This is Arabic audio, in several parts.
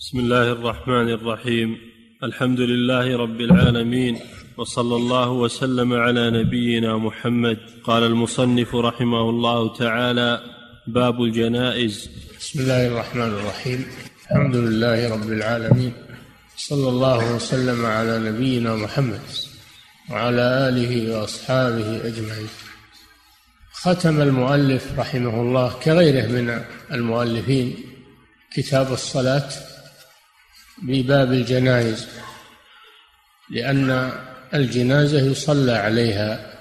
بسم الله الرحمن الرحيم. الحمد لله رب العالمين وصلى الله وسلم على نبينا محمد. قال المصنف رحمه الله تعالى باب الجنائز. بسم الله الرحمن الرحيم. الحمد لله رب العالمين صلى الله وسلم على نبينا محمد وعلى آله وأصحابه أجمعين. ختم المؤلف رحمه الله كغيره من المؤلفين كتاب الصلاة بباب الجنائز لأن الجنازة يصلى عليها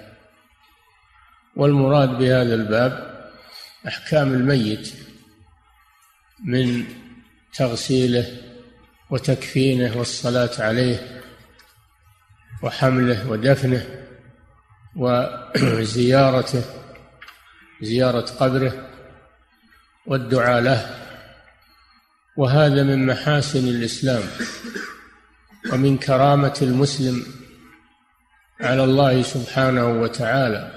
والمراد بهذا الباب أحكام الميت من تغسيله وتكفينه والصلاة عليه وحمله ودفنه وزيارته زيارة قبره والدعاء له. وهذا من محاسن الإسلام ومن كرامة المسلم على الله سبحانه وتعالى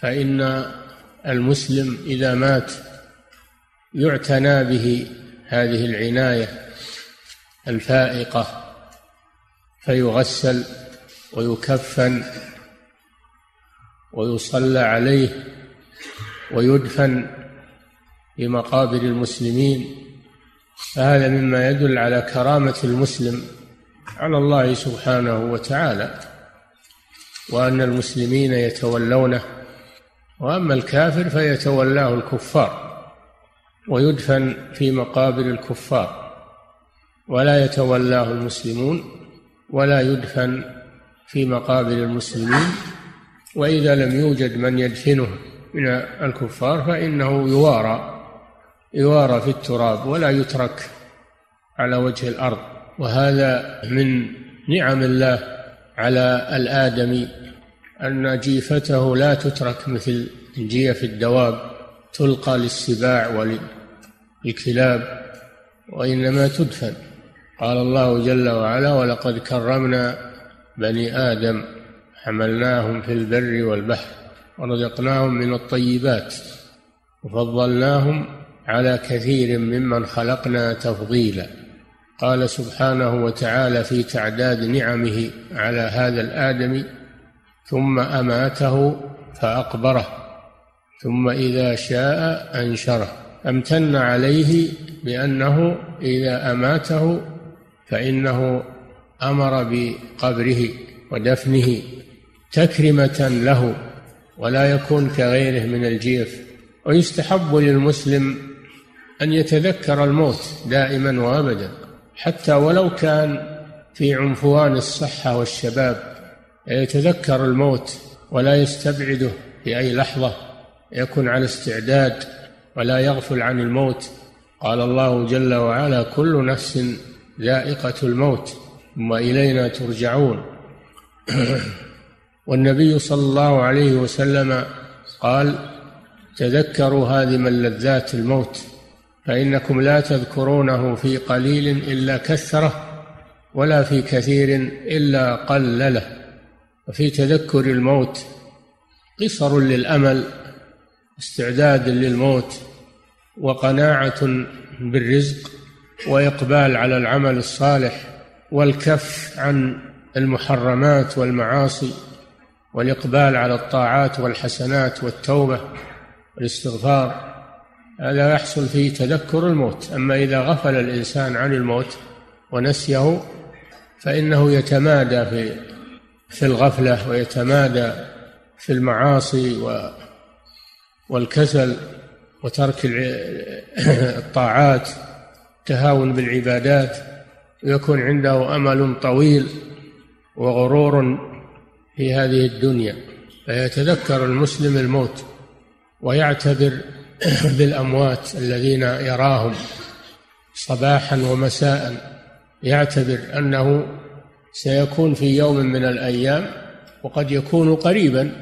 فإن المسلم إذا مات يعتنى به هذه العناية الفائقة فيغسل ويكفن ويصلى عليه ويدفن في مقابر المسلمين. فهذا مما يدل على كرامة المسلم على الله سبحانه وتعالى وأن المسلمين يتولونه وأما الكافر فيتولاه الكفار ويدفن في مقابر الكفار ولا يتولاه المسلمون ولا يدفن في مقابر المسلمين وإذا لم يوجد من يدفنه من الكفار فإنه يوارى. يوارى في التراب ولا يترك على وجه الأرض. وهذا من نعم الله على الادمي أن جيفته لا تترك مثل جيف الدواب تلقى للسباع وللكلاب وإنما تدفن. قال الله جل وعلا ولقد كرمنا بني آدم حملناهم في البر والبحر ورزقناهم من الطيبات وفضلناهم على كثير ممن خلقنا تفضيلا. قال سبحانه وتعالى في تعداد نعمه على هذا الادمي ثم أماته فأقبره ثم إذا شاء أنشره. أمتن عليه بأنه إذا أماته فإنه أمر بقبره ودفنه تكرمة له ولا يكون كغيره من الجيف. ويستحب للمسلم أن يتذكر الموت دائما وأبدا حتى ولو كان في عنفوان الصحة والشباب يتذكر الموت ولا يستبعده في أي لحظة يكون على استعداد ولا يغفل عن الموت. قال الله جل وعلا كل نفس ذائقة الموت ثم إلينا ترجعون. والنبي صلى الله عليه وسلم قال تذكروا هذه من لذات الموت فإنكم لا تذكرونه في قليل إلا كثرة ولا في كثير إلا قلله. وفي تذكر الموت قصر للأمل استعداد للموت وقناعة بالرزق وإقبال على العمل الصالح والكف عن المحرمات والمعاصي والإقبال على الطاعات والحسنات والتوبة والاستغفار. هذا يحصل فيه تذكر الموت. أما إذا غفل الإنسان عن الموت ونسيه فإنه يتمادى في في الغفلة ويتمادى في المعاصي و والكسل وترك الطاعات تهاون بالعبادات ويكون عنده أمل طويل وغرور في هذه الدنيا. فيتذكر المسلم الموت. ويعتبر بالأموات الذين يراهم صباحا ومساء يعتبر أنه سيكون في يوم من الأيام وقد يكون قريبا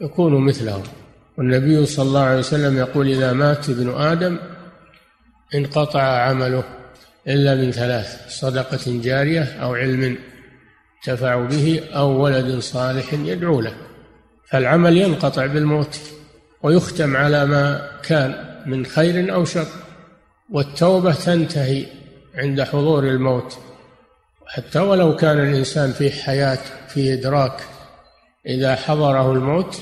يكون مثلهم والنبي صلى الله عليه وسلم يقول إذا مات ابن آدم انقطع عمله إلا من ثلاث صدقة جارية أو علم تفع به أو ولد صالح يدعو له. فالعمل ينقطع بالموت. ويختم على ما كان من خير أو شر والتوبة تنتهي عند حضور الموت. حتى ولو كان الإنسان في حياة في إدراك إذا حضره الموت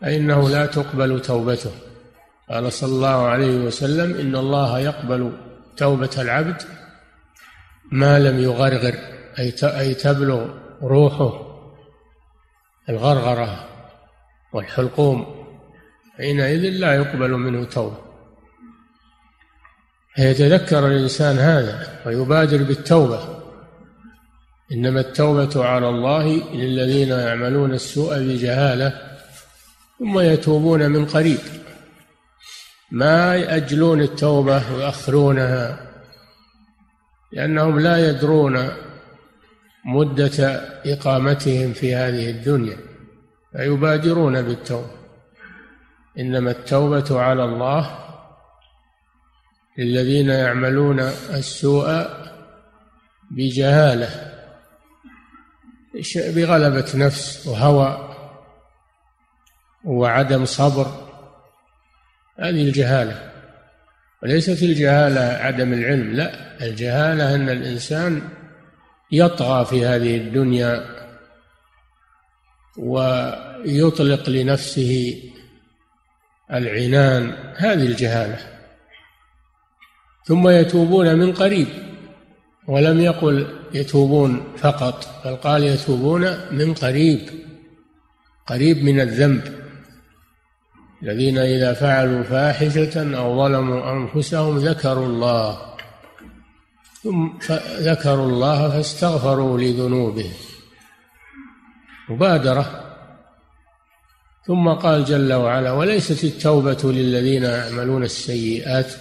فإنه لا تقبل توبته. قال صلى الله عليه وسلم إن الله يقبل توبة العبد ما لم يغرغر أي تبلغ روحه الغرغرة والحلقوم. حينئذ لا يقبل منه توبة. فيتذكر الإنسان هذا ويبادر بالتوبة. إنما التوبة على الله للذين يعملون السوء بجهالة ثم يتوبون من قريب. ما يأجلون التوبة ويؤخرونها لأنهم لا يدرون مدة إقامتهم في هذه الدنيا فيبادرون بالتوبة. إنما التوبة على الله للذين يعملون السوء بجهالة بغلبة نفس وهوى وعدم صبر. هذه الجهالة وليست الجهالة عدم العلم لا الجهالة أن الإنسان يطغى في هذه الدنيا ويطلق لنفسه العنان هذه الجهالة. ثم يتوبون من قريب ولم يقل يتوبون فقط بل قال يتوبون من قريب قريب من الذنب. الذين إذا فعلوا فاحشة أو ظلموا أنفسهم ذكروا الله ثم ذكروا الله فاستغفروا لذنوبهم. مبادرة. ثم قال جل وعلا وليست التوبة للذين يعملون السيئات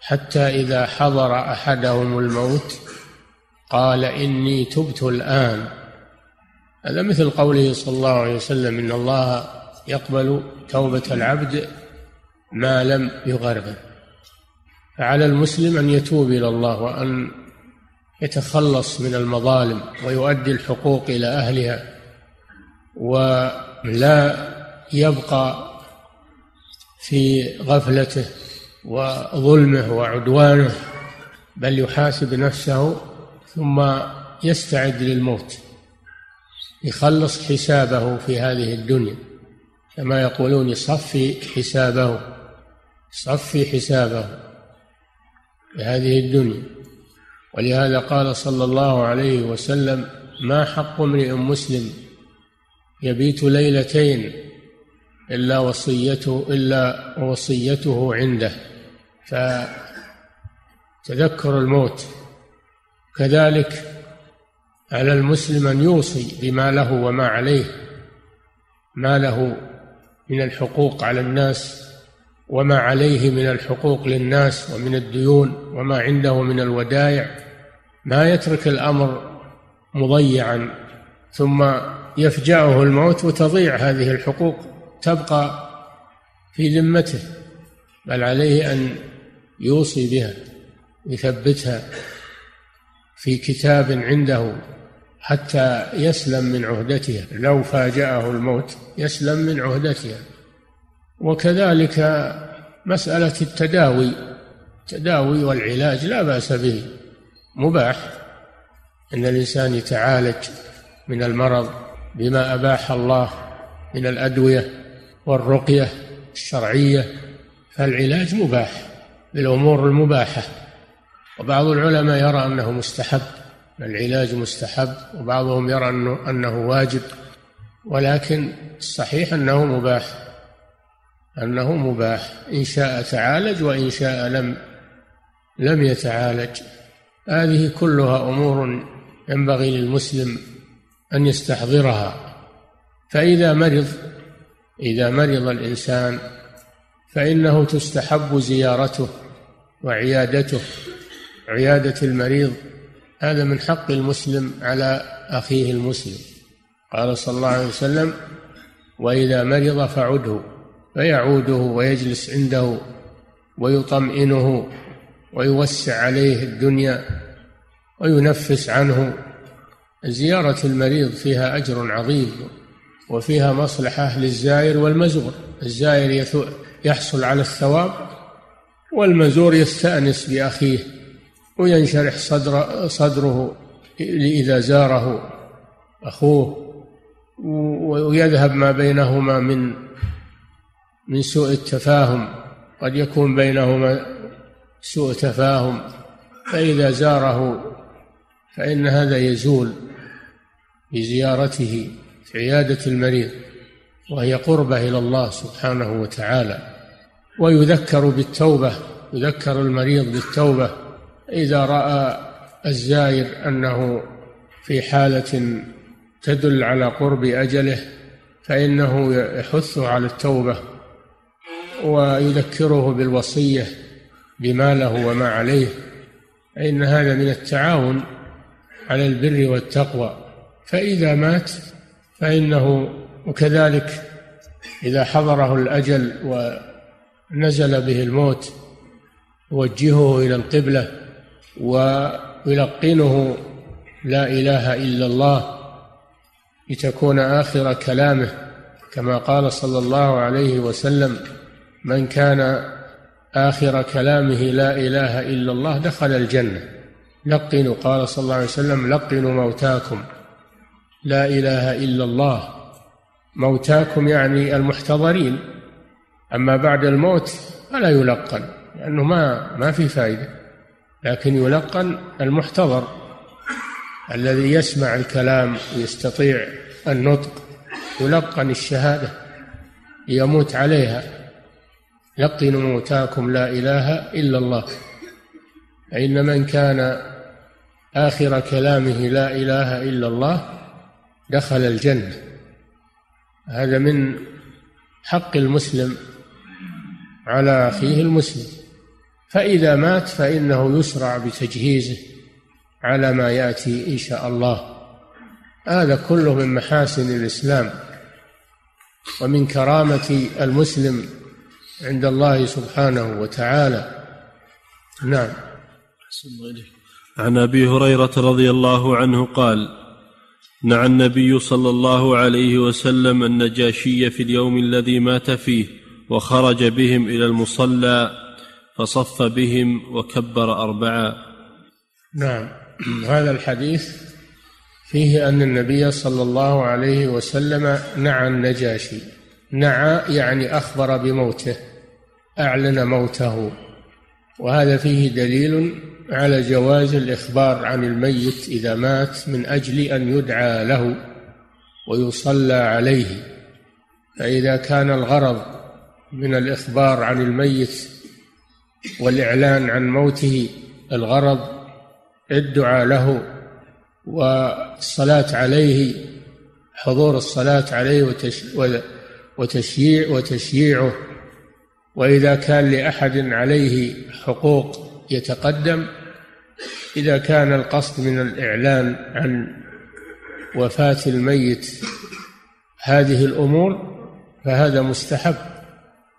حتى إذا حضر أحدهم الموت قال إني تبت الآن. هذا مثل قوله صلى الله عليه وسلم إن الله يقبل توبة العبد ما لم يغرغر. فعلى المسلم أن يتوب إلى الله وأن يتخلص من المظالم ويؤدي الحقوق إلى أهلها ولا يبقى في غفلته وظلمه وعدوانه بل يحاسب نفسه ثم يستعد للموت. يخلص حسابه في هذه الدنيا. كما يقولون يصفي حسابه يصفي حسابه في هذه الدنيا. ولهذا قال صلى الله عليه وسلم ما حق امرئ مسلم يبيت ليلتين إلا وصيته إلا وصيته عنده. فتذكر الموت. كذلك على المسلم أن يوصي بما له وما عليه. ما له من الحقوق على الناس وما عليه من الحقوق للناس ومن الديون وما عنده من الودائع. ما يترك الأمر مضيعا ثم يفجعه الموت وتضيع هذه الحقوق. تبقى في ذمته بل عليه أن يوصي بها يثبتها في كتاب عنده حتى يسلم من عهدتها. لو فاجأه الموت يسلم من عهدتها. وكذلك مسألة التداوي التداوي والعلاج لا بأس به مباح. أن الإنسان يتعالج من المرض بما أباح الله من الأدوية والرقية الشرعية فالعلاج مباح بالأمور المباحة. وبعض العلماء يرى أنه مستحب العلاج مستحب وبعضهم يرى أنه, أنه واجب ولكن الصحيح أنه مباح أنه مباح. إن شاء تعالج وإن شاء لم لم يتعالج. هذه كلها أمور ينبغي للمسلم أن يستحضرها. فإذا مرض إذا مرض الإنسان فإنه تستحب زيارته وعيادته عيادة المريض. هذا من حق المسلم على أخيه المسلم. قال صلى الله عليه وسلم وإذا مرض فعده فيعوده ويجلس عنده ويطمئنه ويوسع عليه الدنيا وينفس عنه. زيارة المريض فيها أجر عظيم. وفيها مصلحة للزائر والمزور. الزائر يحصل على الثواب والمزور يستأنس بأخيه وينشرح صدر صدره إذا زاره أخوه ويذهب ما بينهما من من سوء التفاهم. قد يكون بينهما سوء تفاهم فإذا زاره فإن هذا يزول بزيارته. في عيادة المريض وهي قربة إلى الله سبحانه وتعالى ويذكر بالتوبة يذكر المريض بالتوبة إذا رأى الزائر أنه في حالة تدل على قرب أجله فإنه يحثه على التوبة ويذكره بالوصية بما له وما عليه فإن هذا من التعاون على البر والتقوى فإذا مات فإنه وكذلك إذا حضره الأجل ونزل به الموت يوجهه إلى القبلة ويلقنه لا إله إلا الله لتكون آخر كلامه كما قال صلى الله عليه وسلم من كان آخر كلامه لا إله إلا الله دخل الجنة لقنوا قال صلى الله عليه وسلم لقنوا موتاكم لا إله إلا الله. موتاكم يعني المحتضرين. أما بعد الموت فلا يلقن لأنه ما ما في فائدة. لكن يلقن المحتضر الذي يسمع الكلام ويستطيع النطق. يلقن الشهادة يموت عليها. لقنوا موتاكم لا إله إلا الله. فإن من كان آخر كلامه لا إله إلا الله دخل الجنة. هذا من حق المسلم على أخيه المسلم. فإذا مات فإنه يسرع بتجهيزه على ما يأتي إن شاء الله. هذا كله من محاسن الإسلام ومن كرامة المسلم عند الله سبحانه وتعالى. نعم. عن أبي هريرة رضي الله عنه قال نعى النبي صلى الله عليه وسلم النجاشي في اليوم الذي مات فيه وخرج بهم إلى المصلى فصف بهم وكبر أربعا. نعم. هذا الحديث فيه أن النبي صلى الله عليه وسلم نعى النجاشي. نعى يعني أخبر بموته أعلن موته. وهذا فيه دليل على جواز الإخبار عن الميت إذا مات من أجل أن يدعى له ويصلى عليه. فإذا كان الغرض من الإخبار عن الميت والإعلان عن موته الغرض الدعاء له والصلاة عليه حضور الصلاة عليه وتشييع وتشييعه. وإذا كان لأحد عليه حقوق يتقدم إذا كان القصد من الإعلان عن وفاة الميت هذه الأمور فهذا مستحب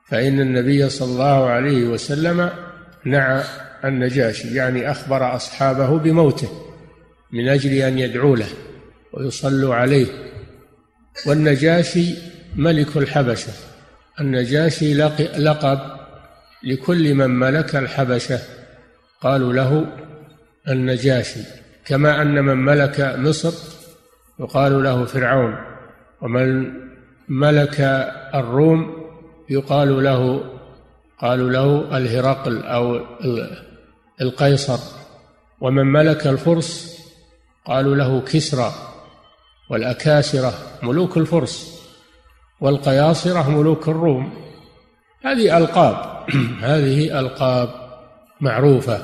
فإن النبي صلى الله عليه وسلم نعى النجاشي يعني أخبر أصحابه بموته من أجل أن يدعوا له ويصلوا عليه. والنجاشي ملك الحبشة النجاشي لقب لكل من ملك الحبشة قالوا له النجاشي كما أن من ملك مصر يقال له فرعون ومن ملك الروم يقال له قالوا له الهرقل أو القيصر ومن ملك الفرس قالوا له كسرى والأكاسرة ملوك الفرس والقياصرة ملوك الروم. هذه ألقاب هذه ألقاب معروفة.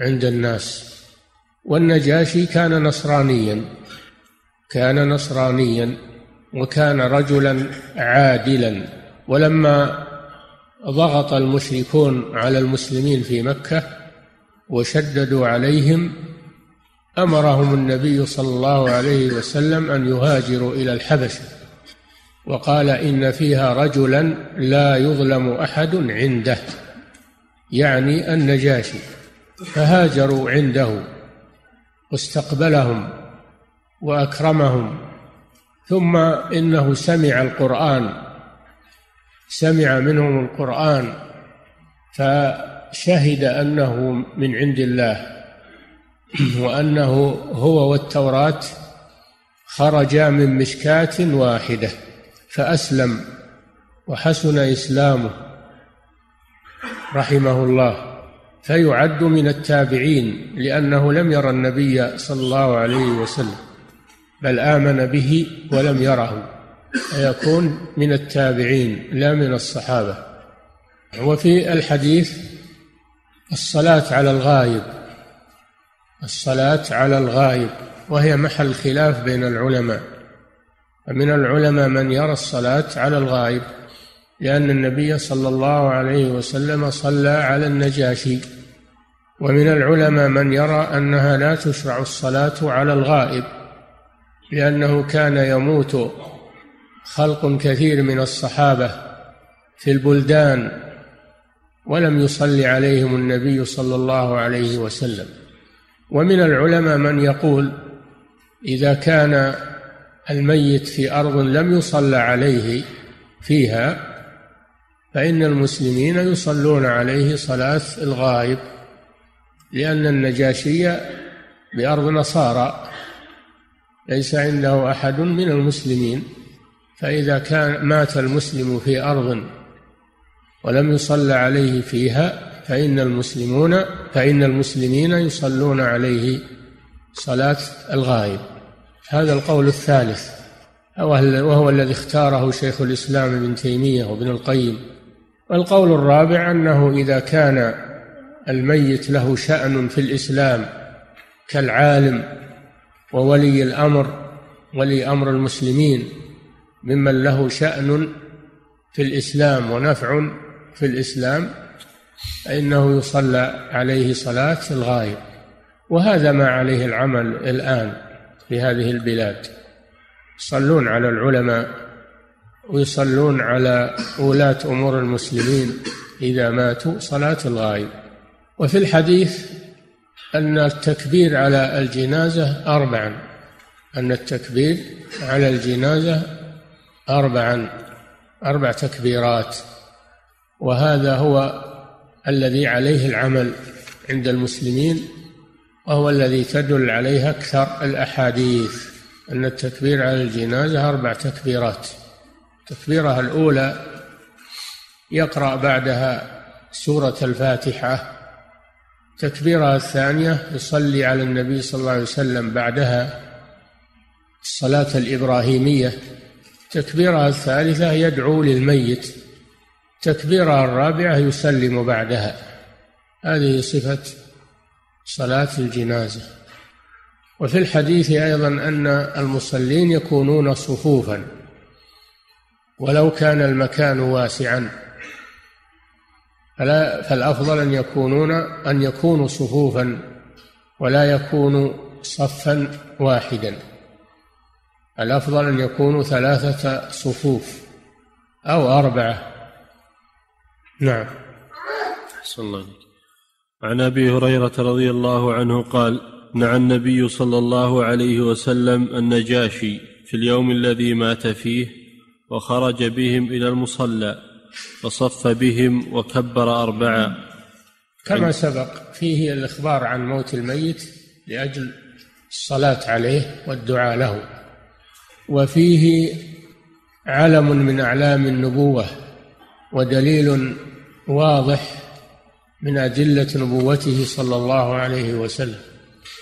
عند الناس. والنجاشي كان نصرانيا كان نصرانيا وكان رجلا عادلا. ولما ضغط المشركون على المسلمين في مكة وشددوا عليهم أمرهم النبي صلى الله عليه وسلم أن يهاجروا إلى الحبشة. وقال إن فيها رجلا لا يظلم أحد عنده يعني النجاشي. فهاجروا عنده واستقبلهم وأكرمهم. ثم إنه سمع القرآن سمع منهم القرآن شهد أنه من عند الله وأنه هو والتوراة خرجا من مشكاة واحدة فأسلم وحسن إسلامه رحمه الله. فيعد من التابعين لأنه لم يرى النبي صلى الله عليه وسلم بل آمن به ولم يره. فيكون من التابعين لا من الصحابة. وفي الحديث الصلاة على الغائب الصلاة على الغائب وهي محل خلاف بين العلماء. فمن العلماء من يرى الصلاة على الغائب لأن النبي صلى الله عليه وسلم صلى على النجاشي. ومن العلماء من يرى أنها لا تشرع الصلاة على الغائب لأنه كان يموت خلق كثير من الصحابة في البلدان ولم يصلي عليهم النبي صلى الله عليه وسلم. ومن العلماء من يقول إذا كان الميت في أرض لم يصلى عليه فيها فإن المسلمين يصلون عليه صلاة الغائب. لأن النجاشي بأرض نصارى ليس عنده أحد من المسلمين فإذا كان مات المسلم في أرض ولم يصلى عليه فيها فإن المسلمون فإن المسلمين يصلون عليه صلاة الغائب. هذا القول الثالث وهو الذي اختاره شيخ الإسلام ابن تيمية وابن القيم. والقول الرابع أنه إذا كان الميت له شأن في الإسلام كالعالم وولي الأمر ولي أمر المسلمين ممن له شأن في الإسلام ونفع في الإسلام فإنه يصلى عليه صلاة الغائب. وهذا ما عليه العمل الآن في هذه البلاد. يصلون على العلماء ويصلون على ولاة أمور المسلمين إذا ماتوا صلاة الغائب. وفي الحديث أن التكبير على الجنازة أربعا. أن التكبير على الجنازة أربعا. أربع تكبيرات. وهذا هو الذي عليه العمل عند المسلمين وهو الذي تدل عليه أكثر الأحاديث. أن التكبير على الجنازة أربع تكبيرات. التكبيرة الأولى يقرأ بعدها سورة الفاتحة التكبيرة الثانية يصلي على النبي صلى الله عليه وسلم بعدها الصلاة الإبراهيمية. التكبيرة الثالثة يدعو للميت. التكبيرة الرابعة يسلم بعدها. هذه صفة صلاة الجنازة. وفي الحديث أيضا أن المصلين يكونون صفوفا ولو كان المكان واسعا. فلا فالأفضل أن يكونون أن يكونوا صفوفا ولا يكونوا صفا واحدا. الأفضل أن يكونوا ثلاثة صفوف أو أربعة. نعم. أحسن الله عن أبي هريرة رضي الله عنه قال نعى النبي صلى الله عليه وسلم النجاشي في اليوم الذي مات فيه وخرج بهم إلى المصلى فصف بهم وكبر أربعا كما سبق فيه الإخبار عن موت الميت لأجل الصلاة عليه والدعاء له. وفيه علم من أعلام النبوة ودليل واضح من أدلة نبوته صلى الله عليه وسلم.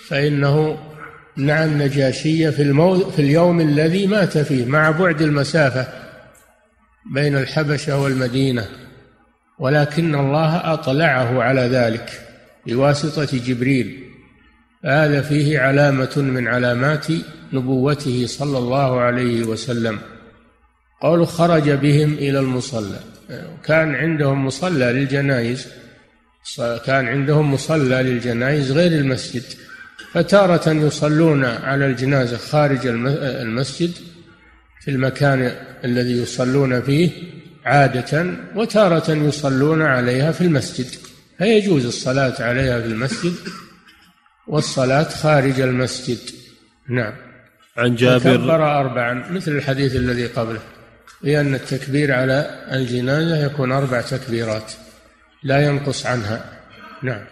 فإنه نعى النجاشية في, المو... في اليوم الذي مات فيه مع بعد المسافة بين الحبشة والمدينة ولكن الله أطلعه على ذلك بواسطة جبريل. هذا فيه علامة من علامات نبوته صلى الله عليه وسلم. قول خرج بهم إلى المصلى. كان عندهم مصلى للجنائز كان عندهم مصلى للجنائز غير المسجد فتارة يصلون على الجنازة خارج المسجد في المكان الذي يصلون فيه عادة وتارة يصلون عليها في المسجد. فيجوز الصلاة عليها في المسجد والصلاة خارج المسجد. نعم. عن جابر كبر أربعا مثل الحديث الذي قبله لأن التكبير على الجنازة يكون أربع تكبيرات لا ينقص عنها. نعم.